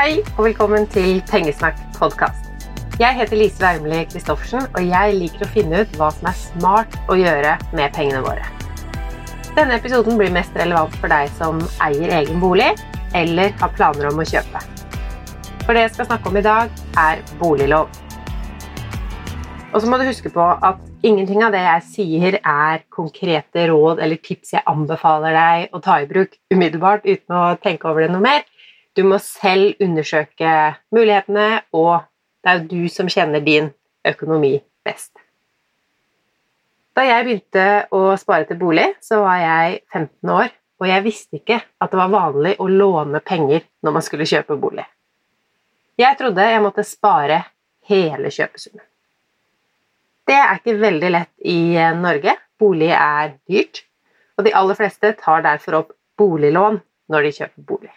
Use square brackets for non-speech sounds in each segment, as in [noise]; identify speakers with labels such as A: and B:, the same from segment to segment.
A: Hei og velkommen til Pengesnakk podkast. Jeg heter Lise Wermli Christoffersen, og jeg liker å finne ut hva som er smart å gjøre med pengene våre. Denne episoden blir mest relevant for deg som eier egen bolig eller har planer om å kjøpe. For det jeg skal snakke om i dag, er boliglov. Og så må du huske på at ingenting av det jeg sier, er konkrete råd eller tips jeg anbefaler deg å ta i bruk umiddelbart uten å tenke over det noe mer. Du må selv undersøke mulighetene, og det er jo du som kjenner din økonomi best. Da jeg begynte å spare til bolig, så var jeg 15 år, og jeg visste ikke at det var vanlig å låne penger når man skulle kjøpe bolig. Jeg trodde jeg måtte spare hele kjøpesummen. Det er ikke veldig lett i Norge. Bolig er dyrt, og de aller fleste tar derfor opp boliglån når de kjøper bolig.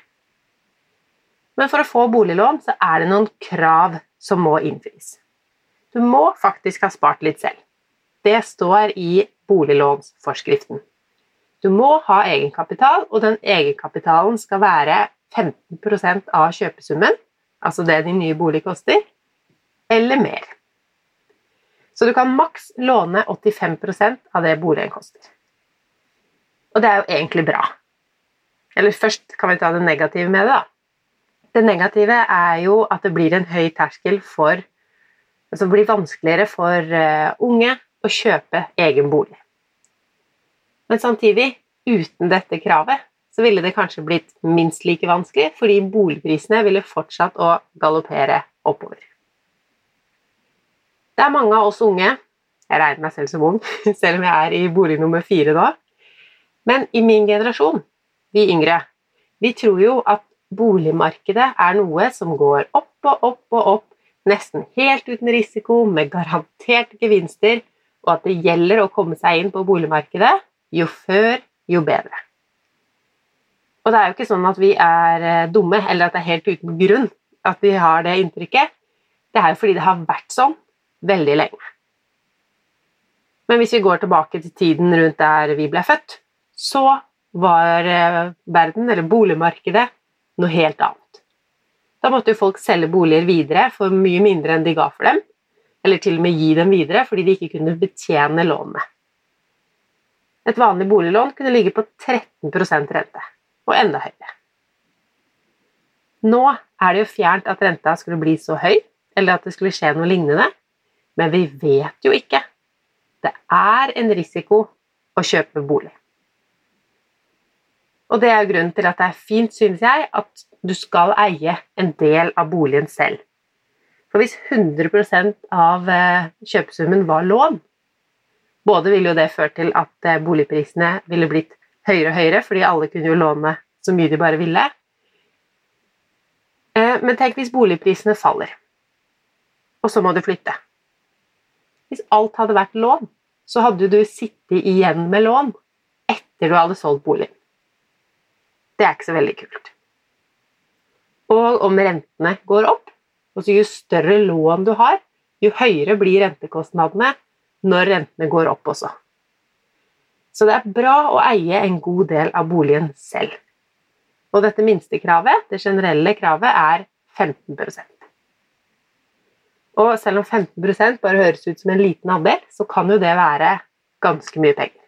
A: Men for å få boliglån så er det noen krav som må innfris. Du må faktisk ha spart litt selv. Det står i boliglånsforskriften. Du må ha egenkapital, og den egenkapitalen skal være 15% av kjøpesummen, altså det din nye bolig koster, eller mer. Så du kan maks låne 85% av det boligen koster. Og det er jo egentlig bra. Eller først kan vi ta det negative med det, da. Det negative er jo at det blir en høy terskel for Altså blir vanskeligere for uh, unge å kjøpe egen bolig. Men samtidig, uten dette kravet, så ville det kanskje blitt minst like vanskelig, fordi boligprisene ville fortsatt å galoppere oppover. Det er mange av oss unge Jeg regner meg selv som ung, [laughs] selv om jeg er i bolig nummer fire nå. Men i min generasjon, vi yngre, vi tror jo at boligmarkedet er noe som går opp og opp og opp, nesten helt uten risiko, med garanterte gevinster, og at det gjelder å komme seg inn på boligmarkedet jo før, jo bedre. Og det er jo ikke sånn at vi er eh, dumme, eller at det er helt uten grunn at vi har det inntrykket. Det er jo fordi det har vært sånn veldig lenge. Men hvis vi går tilbake til tiden rundt der vi ble født, så var eh, verden, eller boligmarkedet, noe helt annet. Da måtte jo folk selge boliger videre for mye mindre enn de ga for dem, eller til og med gi dem videre fordi de ikke kunne betjene lånene. Et vanlig boliglån kunne ligge på 13% rente, og enda høyere. Nå er det jo fjernt at renta skulle bli så høy, eller at det skulle skje noe lignende, men vi vet jo ikke. Det er en risiko å kjøpe bolig. Og det er grunnen til at det er fint, synes jeg, at du skal eie en del av boligen selv. For hvis 100 av eh, kjøpesummen var lån, både ville jo det ført til at eh, boligprisene ville blitt høyere og høyere, fordi alle kunne jo låne så mye de bare ville. Eh, men tenk hvis boligprisene faller, og så må du flytte. Hvis alt hadde vært lån, så hadde du sittet igjen med lån etter du hadde solgt boligen. Det er ikke så veldig kult. Og om rentene går opp, altså jo større lån du har, jo høyere blir rentekostnadene når rentene går opp også. Så det er bra å eie en god del av boligen selv. Og dette minstekravet, det generelle kravet, er 15% Og selv om 15% bare høres ut som en liten andel, så kan jo det være ganske mye penger.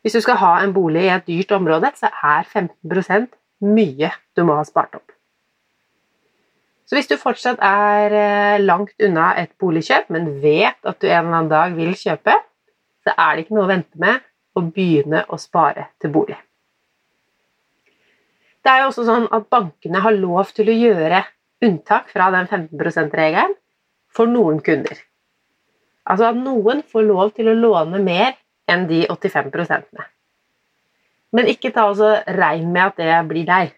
A: Hvis du skal ha en bolig i et dyrt område, så er 15% mye du må ha spart opp. Så hvis du fortsatt er eh, langt unna et boligkjøp, men vet at du en eller annen dag vil kjøpe, så er det ikke noe å vente med å begynne å spare til bolig. Det er jo også sånn at bankene har lov til å gjøre unntak fra den 15 %-regelen for noen kunder. Altså at noen får lov til å låne mer enn de 85 prosentene. Men ikke ta også regn med at det blir deg.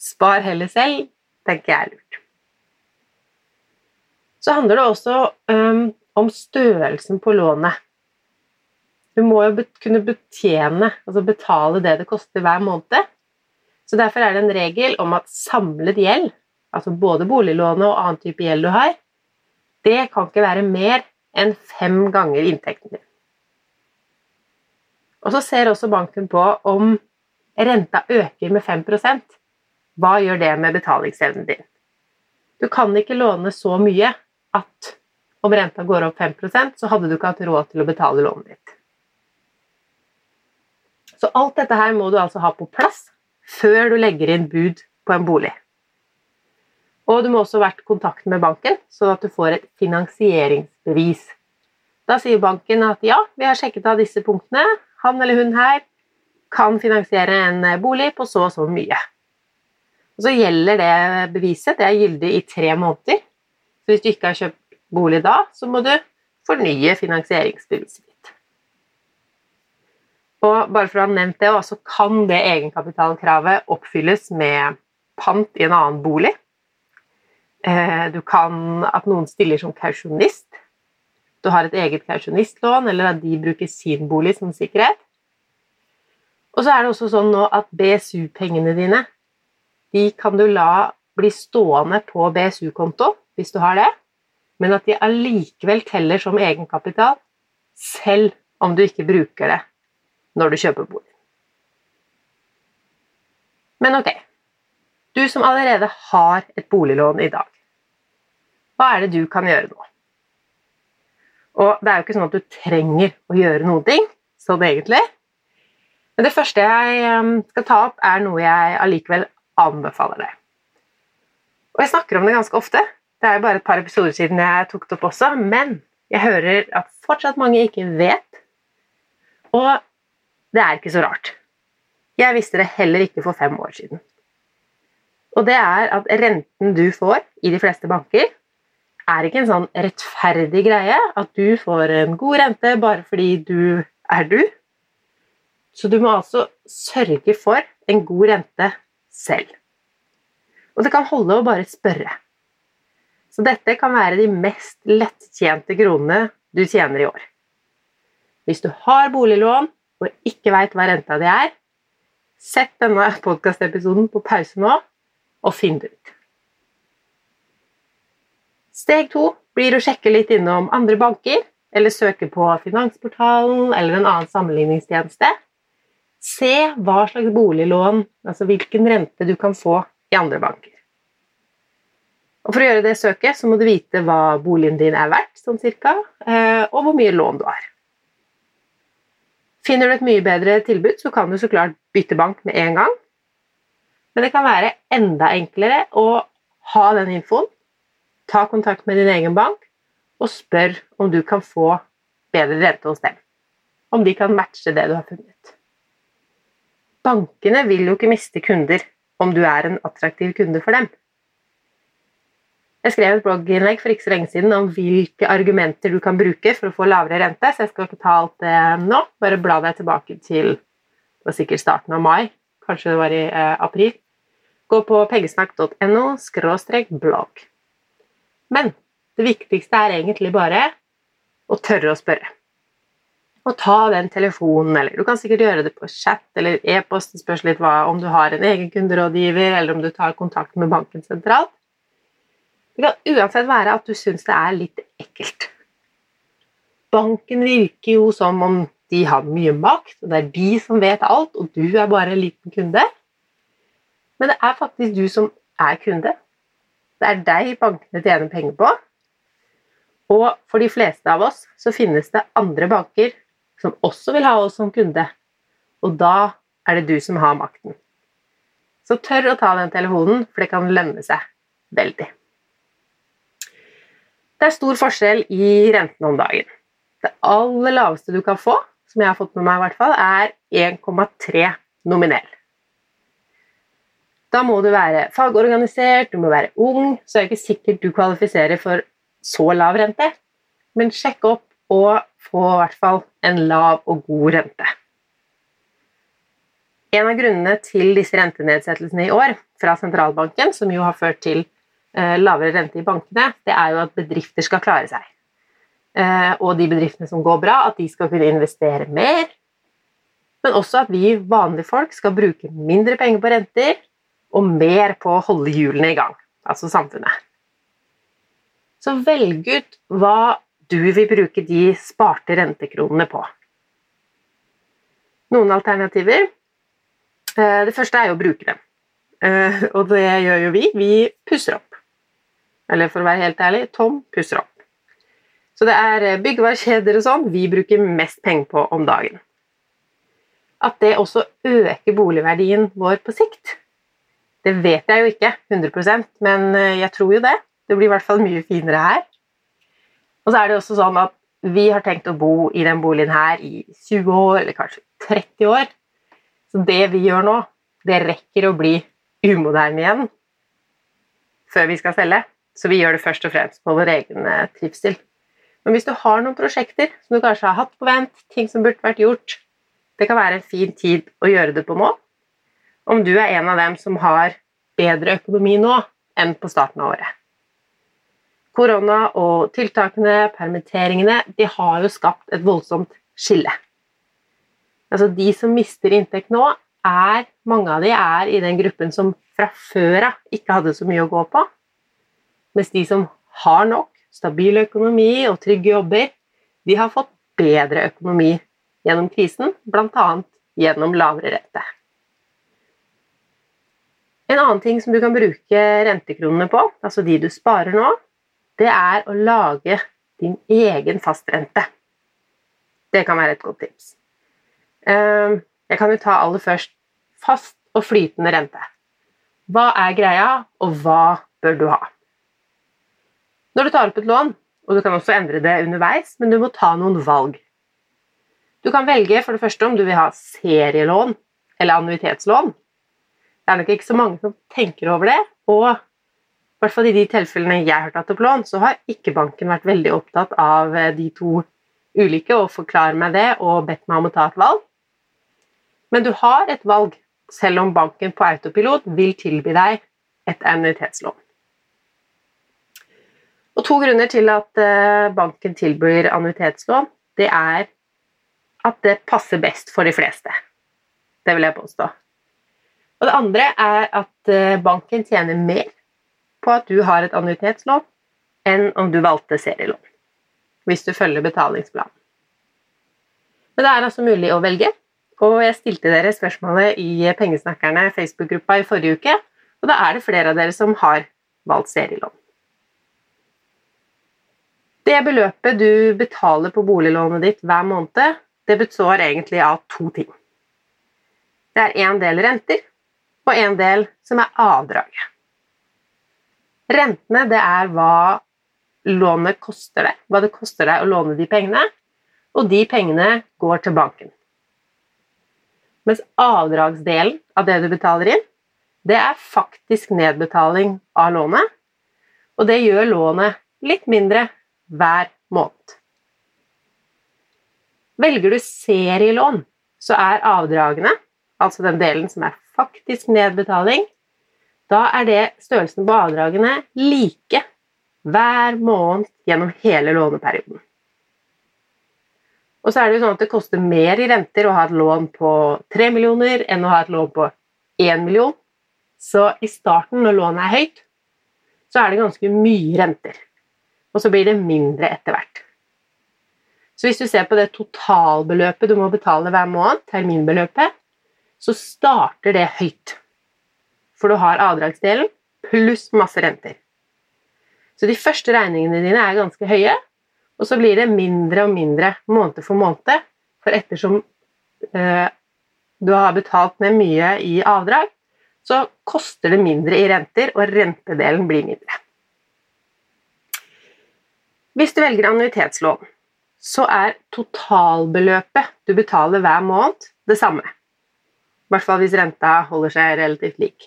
A: Spar heller selv, tenker jeg er lurt. Så handler det også um, om størrelsen på lånet. Du må jo kunne betjene, altså betale det det koster hver måned. Så Derfor er det en regel om at samlet gjeld, altså både boliglånet og annen type gjeld du har, det kan ikke være mer enn fem ganger inntekten din. Og så ser også banken på om renta øker med 5% hva gjør det med betalingsevnen din? Du kan ikke låne så mye at om renta går opp 5% så hadde du ikke hatt råd til å betale lånet ditt. Så alt dette her må du altså ha på plass før du legger inn bud på en bolig. Og du må også ha vært i kontakt med banken, sånn at du får et finansieringsbevis. Da sier banken at ja, vi har sjekket av disse punktene. Han eller hun her kan finansiere en bolig på så og så mye. Og så gjelder det beviset, det er gyldig i tre måneder. Så hvis du ikke har kjøpt bolig da, så må du fornye finansieringsbeviset ditt. Og bare for å ha nevnt det, så kan det egenkapitalkravet oppfylles med pant i en annen bolig. Eh, du kan at noen stiller som kausjonist. Du har et eget kausjonistlån, eller at de bruker sin bolig som sikkerhet. Og så er det også sånn nå at BSU-pengene dine de kan du la bli stående på BSU-konto, hvis du har det, men at de allikevel teller som egenkapital, selv om du ikke bruker det når du kjøper bolig. Men ok, du som allerede har et boliglån i dag, hva er det du kan gjøre nå? Og det er jo ikke sånn at du trenger å gjøre noen ting, sånn egentlig. Men det første jeg um, skal ta opp, er noe jeg allikevel anbefaler deg. Og jeg snakker om det ganske ofte. Det er jo bare et par episoder siden jeg tok det opp også, men jeg hører at fortsatt mange ikke vet. Og det er ikke så rart. Jeg visste det heller ikke for fem år siden. Og det er at renten du får i de fleste banker, er ikke en sånn rettferdig greie at du får en god rente bare fordi du er du. Så du må altså sørge for en god rente selv. Og det kan holde å bare spørre. Så dette kan være de mest lettjente kronene du tjener i år. Hvis du har boliglån og ikke veit hva renta di er, sett denne podkastepisoden på pause nå, og finn det ut. Steg to blir å sjekke litt innom andre banker, eller søke på Finansportalen eller en annen sammenligningstjeneste. Se hva slags boliglån, altså hvilken rente du kan få i andre banker. Og For å gjøre det søket så må du vite hva boligen din er verdt, sånn cirka, eh, og hvor mye lån du har. Finner du et mye bedre tilbud, så kan du så klart bytte bank med en gang. Men det kan være enda enklere å ha den infoen, ta kontakt med din egen bank og spør om du kan få bedre rente hos dem. Om de kan matche det du har funnet. Bankene vil jo ikke miste kunder om du er en attraktiv kunde for dem. Jeg skrev et blogginnlegg for ikke så lenge siden om hvilke argumenter du kan bruke for å få lavere rente, så jeg skal ikke ta alt det nå. Bare bla deg tilbake til det var sikkert starten av mai, kanskje det var i eh, april. Gå på pengesnakk.no blogg. Men det viktigste er egentlig bare å tørre å spørre. Og ta den telefonen, eller du kan sikkert gjøre det på chat eller e-post. Det spørs litt hva, om du har en egen kunderådgiver, eller om du tar kontakt med banken sentralt. Det kan uansett være at du syns det er litt ekkelt. Banken virker jo som om de har mye makt, og det er de som vet alt, og du er bare en liten kunde. Men det er faktisk du som er kunde. Det er deg bankene tjener penger på. Og for de fleste av oss så finnes det andre banker som også vil ha oss som kunde. Og da er det du som har makten. Så tør å ta den telefonen, for det kan lønne seg veldig. Det er stor forskjell i rentene om dagen. Det aller laveste du kan få, som jeg har fått med meg i hvert fall, er 1,3 nominell. Da må du være fagorganisert, du må være ung, så er det ikke sikkert du kvalifiserer for så lav rente. Men sjekk opp og få i hvert fall en lav og god rente. En av grunnene til disse rentenedsettelsene i år fra sentralbanken, som jo har ført til Eh, lavere rente i bankene, det er jo at bedrifter skal klare seg. Eh, og de bedriftene som går bra, at de skal kunne investere mer. Men også at vi vanlige folk skal bruke mindre penger på renter og mer på å holde hjulene i gang, altså samfunnet. Så velg ut hva du vil bruke de sparte rentekronene på. Noen alternativer. Eh, det første er jo å bruke dem. Eh, og det gjør jo vi. Vi pusser opp. Eller for å være helt ærlig, Tom pusser opp. Så det er eh, byggevarekjeder og sånn vi bruker mest penger på om dagen. At det også øker boligverdien vår på sikt, det vet jeg jo ikke 100% men eh, jeg tror jo det. Det blir i hvert fall mye finere her. Og så er det også sånn at vi har tenkt å bo i den boligen her i 20 år, eller kanskje 30 år. Så det vi gjør nå, det rekker å bli umoderne igjen før vi skal selge. Så vi gjør det først og fremst på vår egen eh, trivsel. Men hvis du har noen prosjekter som du kanskje har hatt på vent, ting som burde vært gjort, det kan være en fin tid å gjøre det på nå. Om du er en av dem som har bedre økonomi nå enn på starten av året. Korona og tiltakene, permitteringene, de har jo skapt et voldsomt skille. Altså De som mister inntekt nå, er, mange av de er i den gruppen som fra før av ikke hadde så mye å gå på. Mens de som har nok, stabil økonomi og trygge jobber, de har fått bedre økonomi gjennom krisen, bl.a. gjennom lavere rente. En annen ting som du kan bruke rentekronene på, altså de du sparer nå, det er å lage din egen fastrente. Det kan være et godt tips. Ehm, jeg kan jo ta aller først fast og flytende rente. Hva er greia, og hva bør du ha? Når du tar opp et lån, og du kan også endre det underveis, men du må ta noen valg. Du kan velge for det første om du vil ha serielån eller annuitetslån. Det er nok ikke så mange som tenker over det, og i hvert fall i de tilfellene jeg har tatt opp lån, så har ikke banken vært veldig opptatt av eh, de to ulike og forklare meg det og bedt meg om å ta et valg. Men du har et valg, selv om banken på autopilot vil tilby deg et annuitetslån. Og To grunner til at eh, banken tilbyr annuitetslån, det er at det passer best for de fleste. Det vil jeg påstå. Og Det andre er at eh, banken tjener mer på at du har et annuitetslån enn om du valgte serielån, hvis du følger betalingsplanen. Men det er altså mulig å velge, og jeg stilte dere spørsmålet i Pengesnakkerne Facebook-gruppa i forrige uke, og da er det flere av dere som har valgt serielån. Det beløpet du betaler på boliglånet ditt hver måned, det består egentlig av to ting. Det er en del renter og en del som er avdraget. Rentene det er hva lånet koster deg, hva det koster deg å låne de pengene, og de pengene går til banken. Mens avdragsdelen av det du betaler inn, det er faktisk nedbetaling av lånet, og det gjør lånet litt mindre hver måned. Velger du serielån, så er avdragene, altså den delen som er faktisk nedbetaling, da er det størrelsen på avdragene like hver måned gjennom hele låneperioden. Og så er det jo sånn at det koster mer i renter å ha et lån på 3 millioner enn å ha et lån på 1 million. Så i starten, når lånet er høyt, så er det ganske mye renter. Og så blir det mindre etter hvert. Så hvis du ser på det totalbeløpet du må betale hver måned, terminbeløpet, så starter det høyt. For du har avdragsdelen pluss masse renter. Så de første regningene dine er ganske høye, og så blir det mindre og mindre måned for måned. For ettersom eh, du har betalt ned mye i avdrag, så koster det mindre i renter, og rentedelen blir mindre. Hvis du velger annuitetslån, så er totalbeløpet du betaler hver måned, det samme. I hvert fall hvis renta holder seg relativt lik.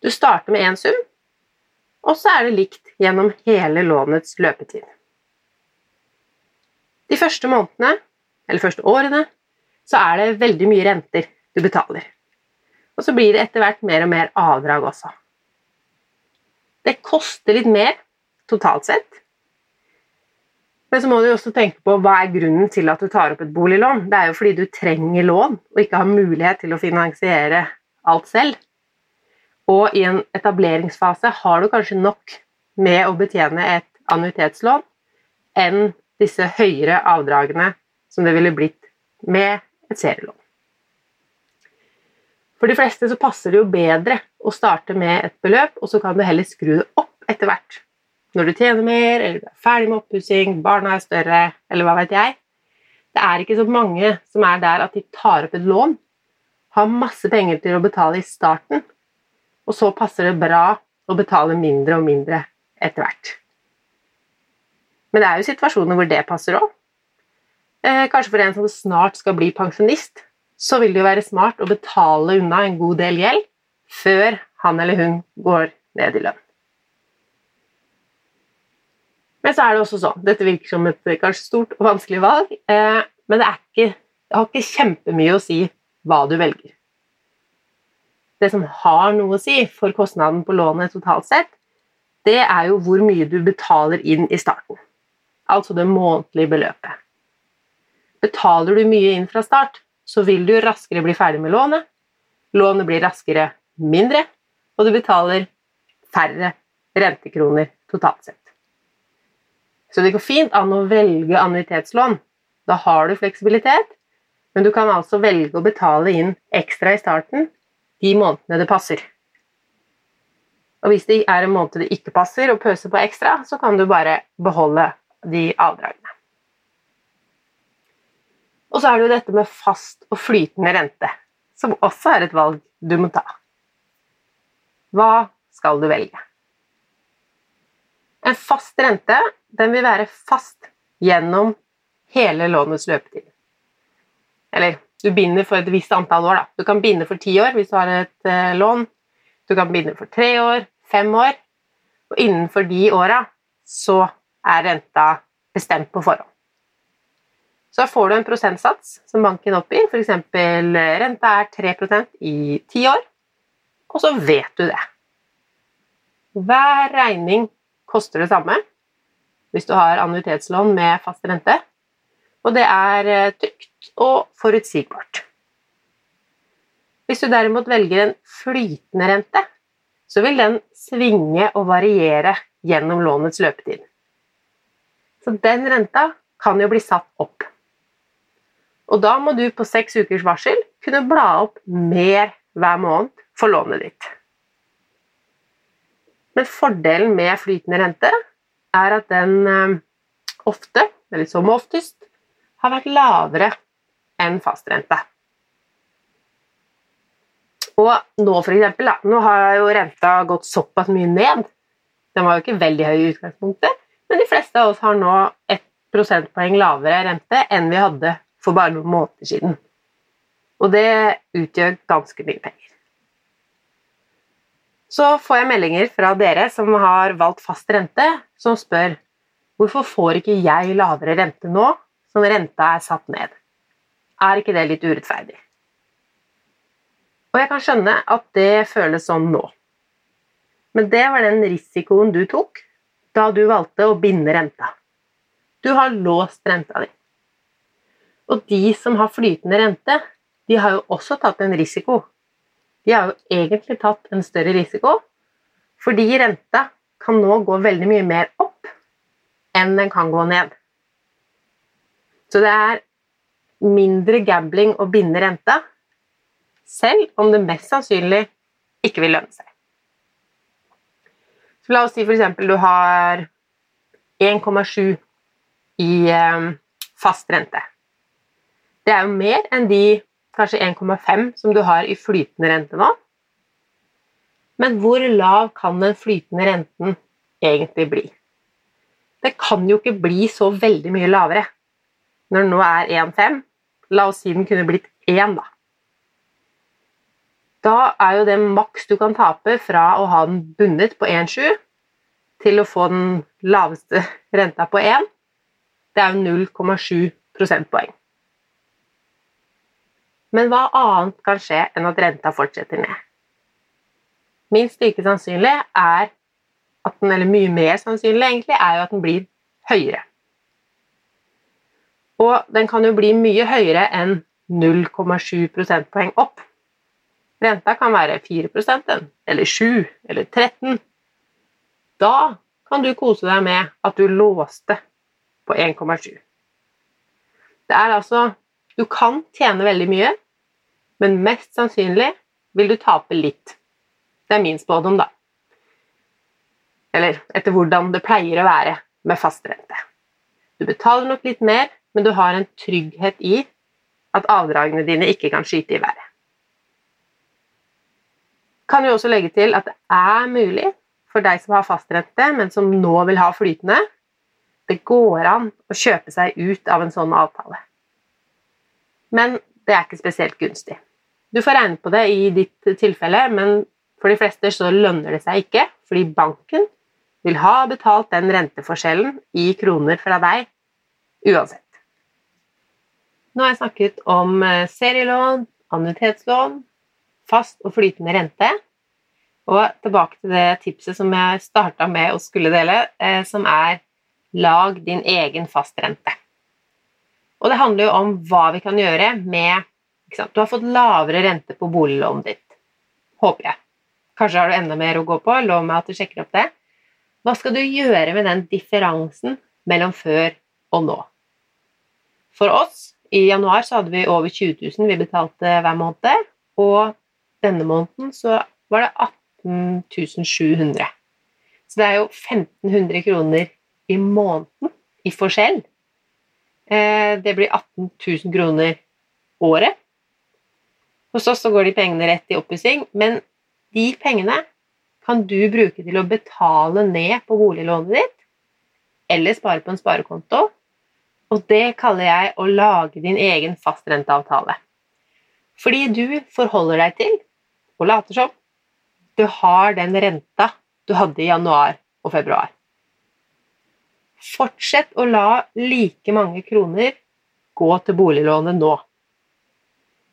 A: Du starter med én sum, og så er det likt gjennom hele lånets løpetid. De første månedene, eller første årene, så er det veldig mye renter du betaler. Og så blir det etter hvert mer og mer avdrag også. Det koster litt mer totalt sett, men så må du også tenke på hva er grunnen til at du tar opp et boliglån. Det er jo fordi du trenger lån og ikke har mulighet til å finansiere alt selv. Og i en etableringsfase har du kanskje nok med å betjene et annuitetslån enn disse høyere avdragene som det ville blitt med et serielån. For de fleste så passer det jo bedre å starte med et beløp, og så kan du heller skru det opp etter hvert. Når du tjener mer, eller du er ferdig med oppussing, barna er større, eller hva vet jeg. Det er ikke så mange som er der at de tar opp et lån, har masse penger til å betale i starten, og så passer det bra å betale mindre og mindre etter hvert. Men det er jo situasjoner hvor det passer òg. Eh, kanskje for en som snart skal bli pensjonist, så vil det jo være smart å betale unna en god del gjeld før han eller hun går ned i lønn. Men så er det også sånn Dette virker som et kanskje stort og vanskelig valg, eh, men det, ikke, det har ikke kjempemye å si hva du velger. Det som har noe å si for kostnaden på lånet totalt sett, det er jo hvor mye du betaler inn i starten. Altså det månedlige beløpet. Betaler du mye inn fra start, så vil du raskere bli ferdig med lånet. Lånet blir raskere mindre, og du betaler færre rentekroner totalt sett. Så det går fint an å velge annuitetslån. Da har du fleksibilitet, men du kan altså velge å betale inn ekstra i starten de månedene det passer. Og hvis det er en måned det ikke passer å pøse på ekstra, så kan du bare beholde de avdragene. Og så er det jo dette med fast og flytende rente, som også er et valg du må ta. Hva skal du velge? En fast rente den vil være fast gjennom hele lånets løpetid. Eller du binder for et visst antall år. Da. Du kan binde for ti år hvis du har et eh, lån. Du kan binde for tre år, fem år. Og innenfor de åra så er renta bestemt på forhånd. Så får du en prosentsats som banken oppgir, f.eks. renta er 3% i ti år, og så vet du det. Hver regning koster det samme hvis du har annuitetslån med fast rente, og det er eh, trygt og forutsigbart. Hvis du derimot velger en flytende rente, så vil den svinge og variere gjennom lånets løpetid. Så den renta kan jo bli satt opp. Og da må du på seks ukers varsel kunne bla opp mer hver måned for lånet ditt. Men fordelen med flytende rente er at den eh, ofte, eller som oftest, har vært lavere enn fastrente. Og nå, for eksempel, nå har jo renta gått såpass mye ned. Den var jo ikke veldig høy i utgangspunktet, men de fleste av oss har nå et prosentpoeng lavere rente enn vi hadde for bare noen måneder siden. Og det utgjør ganske mye penger. Så får jeg meldinger fra dere som har valgt fast rente, som spør hvorfor får ikke jeg lavere rente nå som renta er satt ned? Er ikke det litt urettferdig? Og jeg kan skjønne at det føles sånn nå. Men det var den risikoen du tok da du valgte å binde renta. Du har låst renta di. Og de som har flytende rente, de har jo også tatt en risiko. De har jo egentlig tatt en større risiko, fordi renta kan nå gå veldig mye mer opp enn den kan gå ned. Så det er mindre gambling å binde renta, selv om det mest sannsynlig ikke vil lønne seg. Så la oss si f.eks. du har 1,7 i eh, fast rente. Det er jo mer enn de kanskje 1,5 som du har i flytende rente nå. Men hvor lav kan den flytende renten egentlig bli? Det kan jo ikke bli så veldig mye lavere. Når den nå er 1,5, la oss si den kunne blitt 1, da. Da er jo det maks du kan tape fra å ha den bundet på 1,7 til å få den laveste renta på 1, det er jo 0,7 prosentpoeng. Men hva annet kan skje enn at renta fortsetter ned? Minst like sannsynlig er at den, eller mye mer sannsynlig egentlig, er jo at den blir høyere. Og den kan jo bli mye høyere enn 0,7 prosentpoeng opp. Renta kan være 4% eller 7 eller 13 Da kan du kose deg med at du låste på 1,7. Det er altså Du kan tjene veldig mye, men mest sannsynlig vil du tape litt. Det er min spådom, da. Eller etter hvordan det pleier å være med fastrente. Du betaler nok litt mer, men du har en trygghet i at avdragene dine ikke kan skyte i været. Kan jo også legge til at det er mulig for deg som har fastrente, men som nå vil ha flytende, det går an å kjøpe seg ut av en sånn avtale. Men det er ikke spesielt gunstig. Du får regne på det i ditt tilfelle, men for de fleste så lønner det seg ikke, fordi banken vil ha betalt den renteforskjellen i kroner fra deg uansett. Nå har jeg snakket om eh, serielån, annuitetslån, fast og flytende rente. Og tilbake til det tipset som jeg starta med å skulle dele, eh, som er lag din egen fastrente. Og det handler jo om hva vi kan gjøre med Du har fått lavere rente på boliglånet ditt. Håper jeg. Kanskje har du enda mer å gå på. Lov meg at du sjekker opp det. Hva skal du gjøre med den differansen mellom før og nå? For oss i januar så hadde vi over 20 000 vi betalte hver måned. Og denne måneden så var det 18 700. Så det er jo 1500 kroner i måneden i forskjell. Eh, det blir 18 000 kroner året. Hos oss så går de pengene rett i oppussing, men de pengene kan du bruke til å betale ned på boliglånet ditt, eller spare på en sparekonto. Og det kaller jeg å lage din egen fastrenteavtale. Fordi du forholder deg til, og later som, du har den renta du hadde i januar og februar. Fortsett å la like mange kroner gå til boliglånet nå.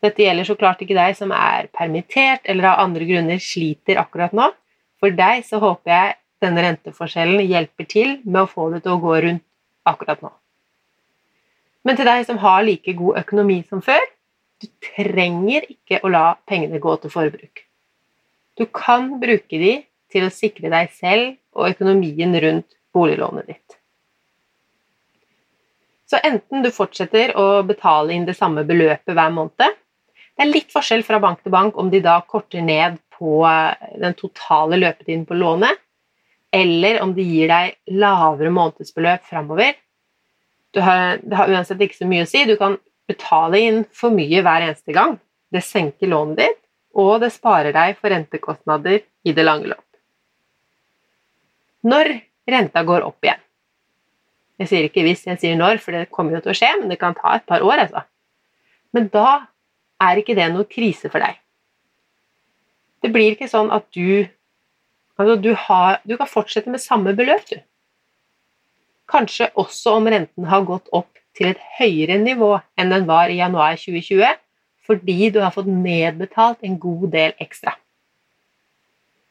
A: Dette gjelder så klart ikke deg som er permittert eller av andre grunner sliter akkurat nå. For deg så håper jeg denne renteforskjellen hjelper til med å få det til å gå rundt akkurat nå. Men til deg som har like god økonomi som før, du trenger ikke å la pengene gå til forbruk. Du kan bruke de til å sikre deg selv og økonomien rundt boliglånet ditt. Så enten du fortsetter å betale inn det samme beløpet hver måned Det er litt forskjell fra bank til bank om de da korter ned på eh, den totale løpetiden på lånet, eller om de gir deg lavere månedsbeløp framover. det har uansett ikke så mye å si. Du kan betale inn for mye hver eneste gang. Det senker lånet ditt, og det sparer deg for rentekostnader i det lange løp. Når renta går opp igjen, jeg sier ikke hvis, jeg sier når, for det kommer jo til å skje, men det kan ta et par år. altså. Men da er ikke det noe krise for deg. Det blir ikke sånn at du Altså, du, har, du kan fortsette med samme beløp, du. Kanskje også om renten har gått opp til et høyere nivå enn den var i januar 2020, fordi du har fått nedbetalt en god del ekstra.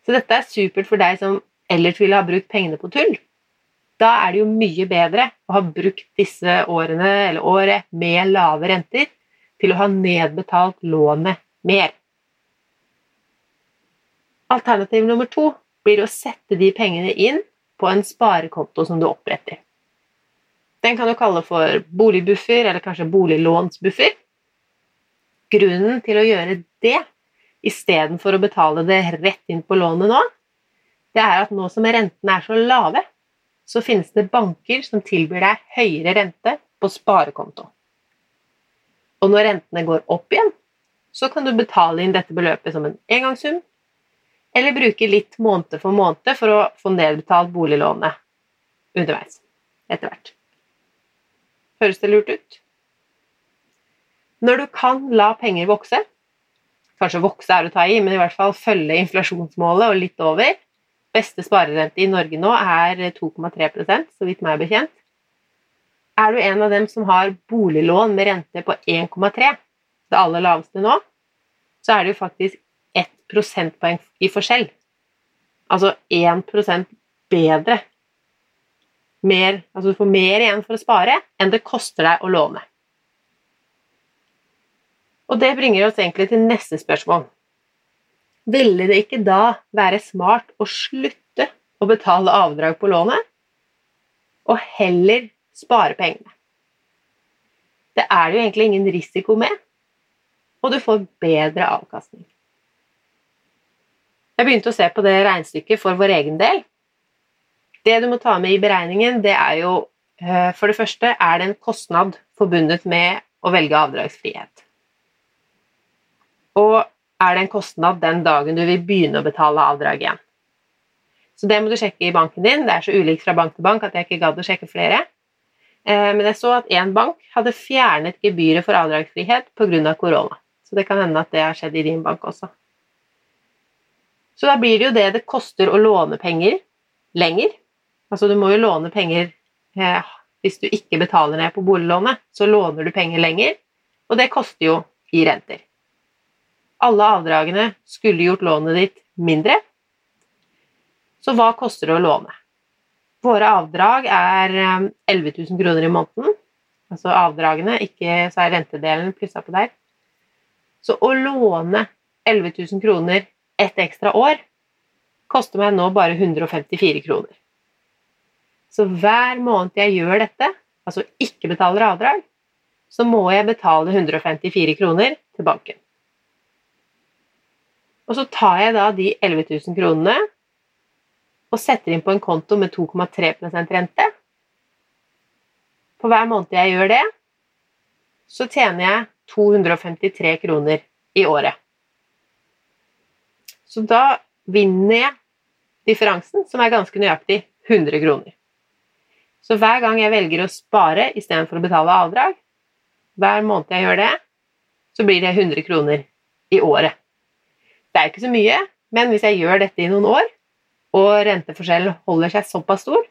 A: Så dette er supert for deg som ellers ville ha brukt pengene på tull. Da er det jo mye bedre å ha brukt disse årene eller året med lave renter til å ha nedbetalt lånet mer. Alternativ nummer to blir å sette de pengene inn på en sparekonto som du oppretter. Den kan du kalle for boligbuffer eller kanskje boliglånsbuffer. Grunnen til å gjøre det istedenfor å betale det rett inn på lånet nå, det er at nå som rentene er så lave, så finnes det banker som tilbyr deg høyere rente på sparekonto. Og når rentene går opp igjen, så kan du betale inn dette beløpet som en engangssum, eller bruke litt måned for måned for å få nedbetalt boliglånet underveis etter hvert. Høres det lurt ut? Når du kan la penger vokse, kanskje vokse er å ta i, men i hvert fall følge inflasjonsmålet og litt over, Beste sparerente i Norge nå er 2,3% så vidt meg bekjent. Er du en av dem som har boliglån med rente på 1,3, det aller laveste nå, så er det jo faktisk 1 prosentpoeng i forskjell. Altså 1% bedre. Mer, altså du får mer igjen for å spare enn det koster deg å låne. Og det bringer oss egentlig til neste spørsmål. Ville det ikke da være smart å slutte å betale avdrag på lånet, og heller spare pengene? Det er det jo egentlig ingen risiko med, og du får bedre avkastning. Jeg begynte å se på det regnestykket for vår egen del. Det du må ta med i beregningen, det er jo eh, For det første er det en kostnad forbundet med å velge avdragsfrihet. Og er det en kostnad den dagen du vil begynne å betale avdrag igjen. Så det må du sjekke i banken din. Det er så ulikt fra bank til bank at jeg ikke gadd å sjekke flere. Eh, men jeg så at én bank hadde fjernet gebyret for avdragsfrihet pga. korona. Så det kan hende at det har skjedd i din bank også. Så da blir det jo det det koster å låne penger lenger. Altså du må jo låne penger eh, hvis du ikke betaler ned på boliglånet, så låner du penger lenger, og det koster jo i renter. Alle avdragene skulle gjort lånet ditt mindre. Så hva koster det å låne? Våre avdrag er 11 eh, 000 kroner i måneden. Altså avdragene, ikke så er rentedelen plussa på der. Så å låne 11 000 kroner ett ekstra år koster meg nå bare 154 kroner. Så hver måned jeg gjør dette, altså ikke betaler avdrag, så må jeg betale 154 kroner til banken. Og så tar jeg da de 11 000 kronene og setter inn på en konto med 2,3 rente. For hver måned jeg gjør det, så tjener jeg 253 kroner i året. Så da vinner jeg differansen, som er ganske nøyaktig 100 kroner. Så hver gang jeg velger å spare istedenfor å betale avdrag, hver måned jeg gjør det, så blir det 100 kroner i året. Det er ikke så mye, men hvis jeg gjør dette i noen år, og renteforskjellen holder seg såpass stor,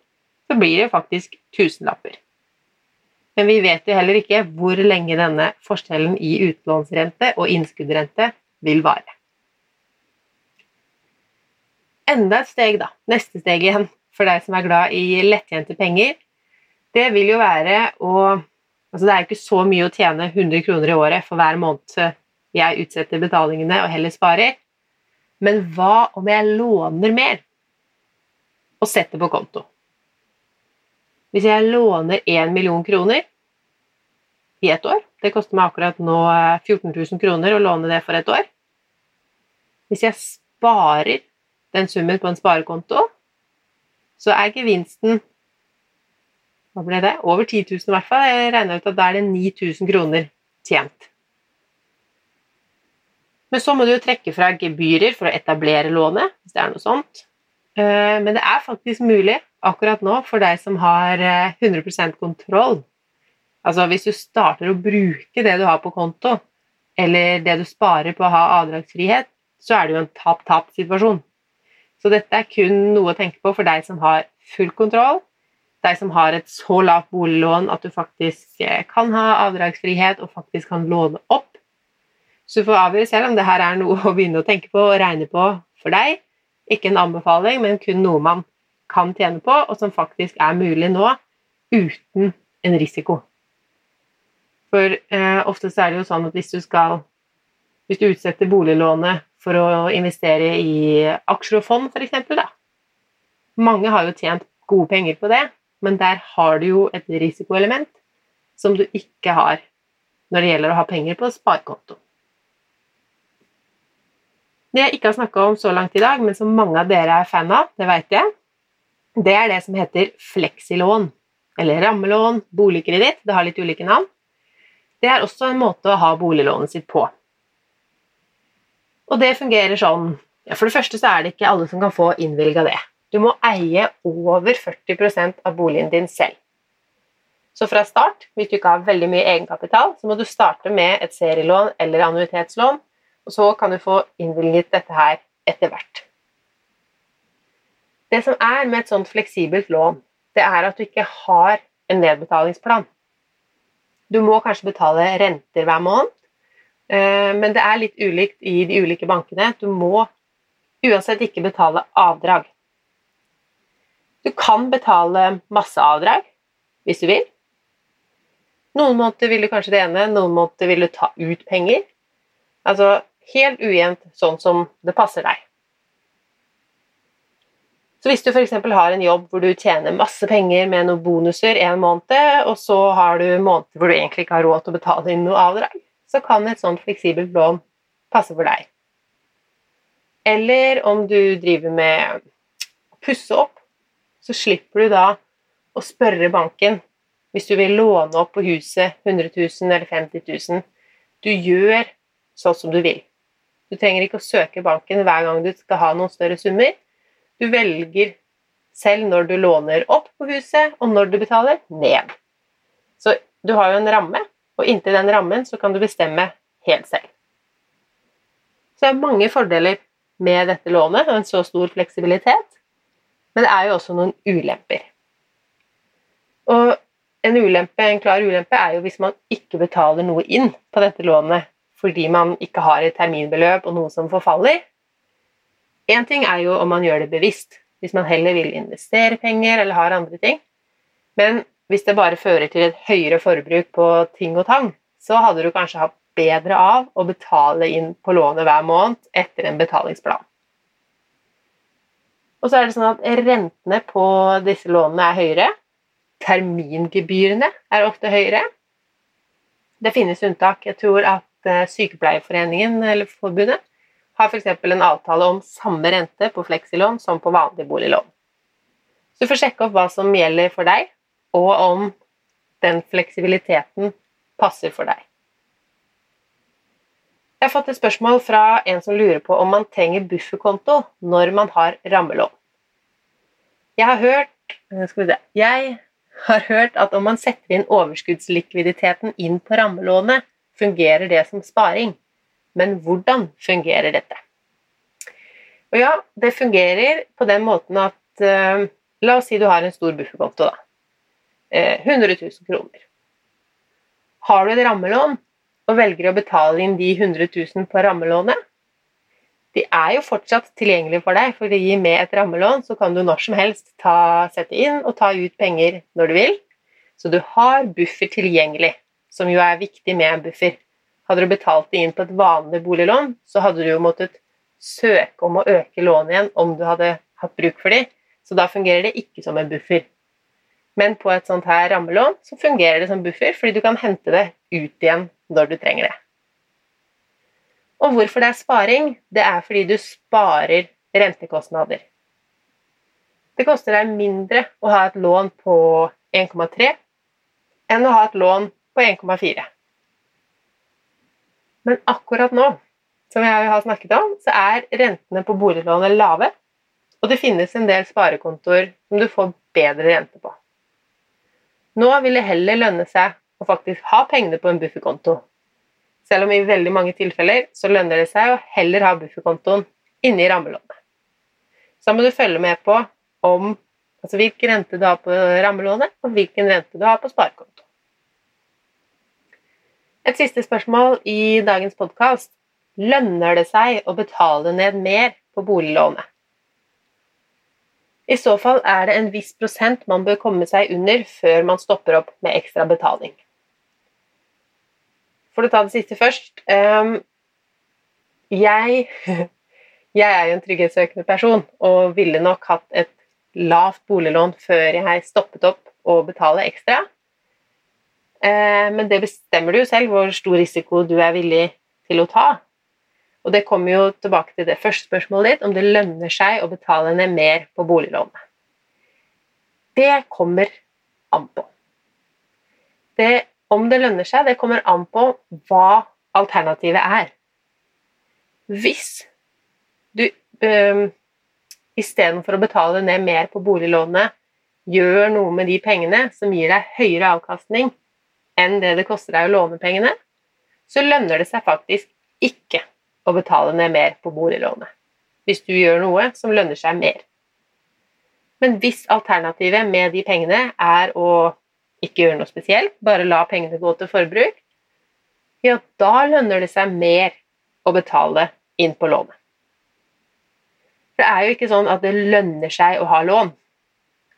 A: så blir det faktisk tusenlapper. Men vi vet jo heller ikke hvor lenge denne forskjellen i utlånsrente og innskuddrente vil vare. Enda et steg, da. Neste steg igjen for deg som er glad i lettjente penger, det vil jo være å Altså det er ikke så mye å tjene 100 kroner i året for hver måned jeg utsetter betalingene og heller sparer. Men hva om jeg låner mer og setter på konto? Hvis jeg låner 1 million kroner i ett år Det koster meg akkurat nå 14 000 kroner å låne det for et år. Hvis jeg sparer den summen på en sparekonto, så er gevinsten hva ble det? Over 10 000 i hvert fall. Jeg regna ut at da er det 9000 kroner tjent. Men så må du jo trekke fra gebyrer for å etablere lånet, hvis det er noe sånt. Eh, men det er faktisk mulig akkurat nå for deg som har 100 eh, kontroll. Altså hvis du starter å bruke det du har på konto, eller det du sparer på å ha avdragsfrihet, så er det jo en tap-tap-situasjon. Så dette er kun noe å tenke på for deg som har full kontroll, deg som har et så lavt boliglån at du faktisk eh, kan ha avdragsfrihet og faktisk kan låne opp. Så du får avgjøre selv om det her er noe [laughs] å begynne å tenke på og regne på for deg. Ikke en anbefaling, men kun noe man kan tjene på, og som faktisk er mulig nå uten en risiko. For eh, oftest er det jo sånn at hvis du skal Hvis du utsetter boliglånet for å investere i aksjer og fond, f.eks. Mange har jo tjent gode penger på det, men der har du jo et risikoelement som du ikke har når det gjelder å ha penger på sparekonto. Det jeg ikke har snakka om så langt i dag, men som mange av dere er fan av, det vet jeg, det er det som heter fleksilån. Eller rammelån, boligkreditt, det har litt ulike navn. Det er også en måte å ha boliglånet sitt på. Og det fungerer sånn ja, For det første så er det ikke alle som kan få innvilga det. Du må eie over 40% av boligen din selv. Så fra start, hvis du ikke har veldig mye egenkapital, så må du starte med et serielån eller annuitetslån, og så kan du få innvilget dette her etter hvert. Det som er med et sånt fleksibelt lån, det er at du ikke har en nedbetalingsplan. Du må kanskje betale renter hver måned, Eh, men det er litt ulikt i de ulike bankene. Du må uansett ikke betale avdrag. Du kan betale masse avdrag hvis du vil. Noen måneder vil du kanskje det ene, noen måneder vil du ta ut penger. Altså helt ujevnt sånn som det passer deg. Så hvis du f.eks. har en jobb hvor du tjener masse penger med noen bonuser en måned, og så har du måneder hvor du egentlig ikke har råd til å betale inn noe avdrag, så kan et sånt fleksibelt lån passe for deg. Eller om du driver med å pusse opp, så slipper du da å spørre banken hvis du vil låne opp på huset 100 000 eller 50 000. Du gjør sånn som du vil. Du trenger ikke å søke banken hver gang du skal ha noen større summer. Du velger selv når du låner opp på huset, og når du betaler ned. Så du har jo en ramme, og inntil den rammen så kan du bestemme helt selv. Så det er mange fordeler med dette lånet og en så stor fleksibilitet, men det er jo også noen ulemper. Og en ulempe, en klar ulempe er jo hvis man ikke betaler noe inn på dette lånet fordi man ikke har et terminbeløp og noe som forfaller. Én ting er jo om man gjør det bevisst, hvis man heller vil investere penger eller har andre ting. Men hvis det bare fører til et høyere forbruk på ting og tang, så hadde du kanskje hatt bedre av å betale inn på lånet hver måned etter en betalingsplan. Og så er det sånn at rentene på disse lånene er høyere. Termingebyrene er ofte høyere. Det finnes unntak. Jeg tror at eh, Sykepleierforeningen eller forbundet har f.eks. en avtale om samme rente på fleksilån som på vanlig boliglån. Så du får sjekke opp hva som gjelder for deg, og om den fleksibiliteten passer for deg. Jeg har fått et spørsmål fra en som lurer på om man trenger bufferkonto når man har rammelån. Jeg har hørt, eh, jeg har hørt at om man setter inn overskuddslikviditeten inn på rammelånet, fungerer det som sparing. Men hvordan fungerer dette? Og ja, det fungerer på den måten at eh, La oss si du har en stor bufferkonto. da. Eh, 100 000 kroner. Har du et rammelån og velger å betale inn de 100 000 på rammelånet, de er jo fortsatt tilgjengelige for deg, fordi med et rammelån så kan du når som helst ta, sette inn og ta ut penger når du vil. Så du har buffer tilgjengelig, som jo er viktig med en buffer. Hadde du betalt det inn på et vanlig boliglån, så hadde du jo måttet søke om å øke lånet igjen om du hadde hatt bruk for det. Så da fungerer det ikke som en buffer. Men på et sånt her rammelån så fungerer det som buffer, fordi du kan hente det ut igjen når du trenger det. Og hvorfor det er sparing? Det er fordi du sparer rentekostnader. Det koster deg mindre å ha et lån på 1,3 enn å ha et lån på 1,4. Men akkurat nå, som jeg har snakket om, så er rentene på boliglånet lave, og det finnes en del sparekontoer som du får bedre rente på. Nå vil det heller lønne seg å faktisk ha pengene på en bufferkonto. Selv om i veldig mange tilfeller så lønner det seg å heller ha bufferkontoen inni rammelånet. Så da må du følge med på om, altså hvilken rente du har på rammelånet, og hvilken rente du har på sparekonto. Et siste spørsmål i dagens podkast. Lønner det seg å betale ned mer på boliglånet? I så fall er det en viss prosent man bør komme seg under før man stopper opp med ekstra betaling. For å ta det siste først ehm, jeg, [laughs] jeg er jo en trygghetssøkende person og ville nok hatt et lavt boliglån før jeg stoppet opp å betale ekstra. Eh, men det bestemmer du jo selv hvor stor risiko du er villig til å ta. Og det kommer jo tilbake til det første spørsmålet ditt, om det lønner seg å betale ned mer på boliglånet. Det kommer an på. Det, om det lønner seg, det kommer an på hva alternativet er. Hvis du øh, istedenfor å betale ned mer på boliglånet, gjør noe med de pengene som gir deg høyere avkastning, enn det det koster deg å låne pengene, så lønner det seg faktisk ikke å betale ned mer på boliglånet. Hvis du gjør noe som lønner seg mer. Men hvis alternativet med de pengene er å ikke gjøre noe spesielt, bare la pengene gå til forbruk, ja, da lønner det seg mer å betale inn på lånet. For Det er jo ikke sånn at det lønner seg å ha lån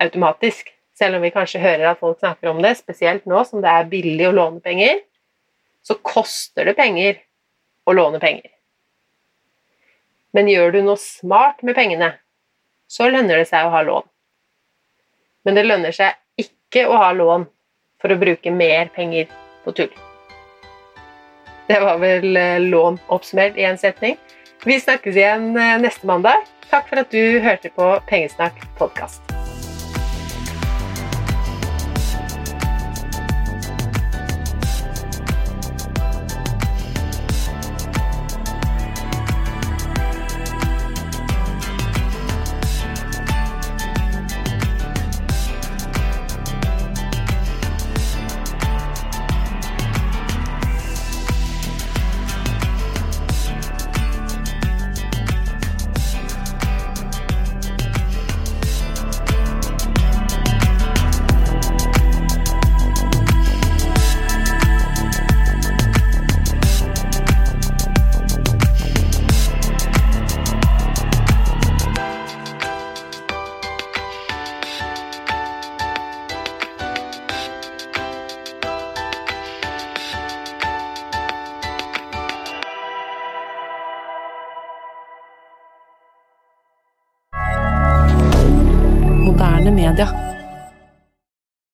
A: automatisk. Selv om vi kanskje hører at folk snakker om det, spesielt nå som det er billig å låne penger, så koster det penger å låne penger. Men gjør du noe smart med pengene, så lønner det seg å ha lån. Men det lønner seg ikke å ha lån for å bruke mer penger på tull. Det var vel eh, lån oppsummert i en setning. Vi snakkes igjen eh, neste mandag. Takk for at du hørte på Pengesnakk podkast.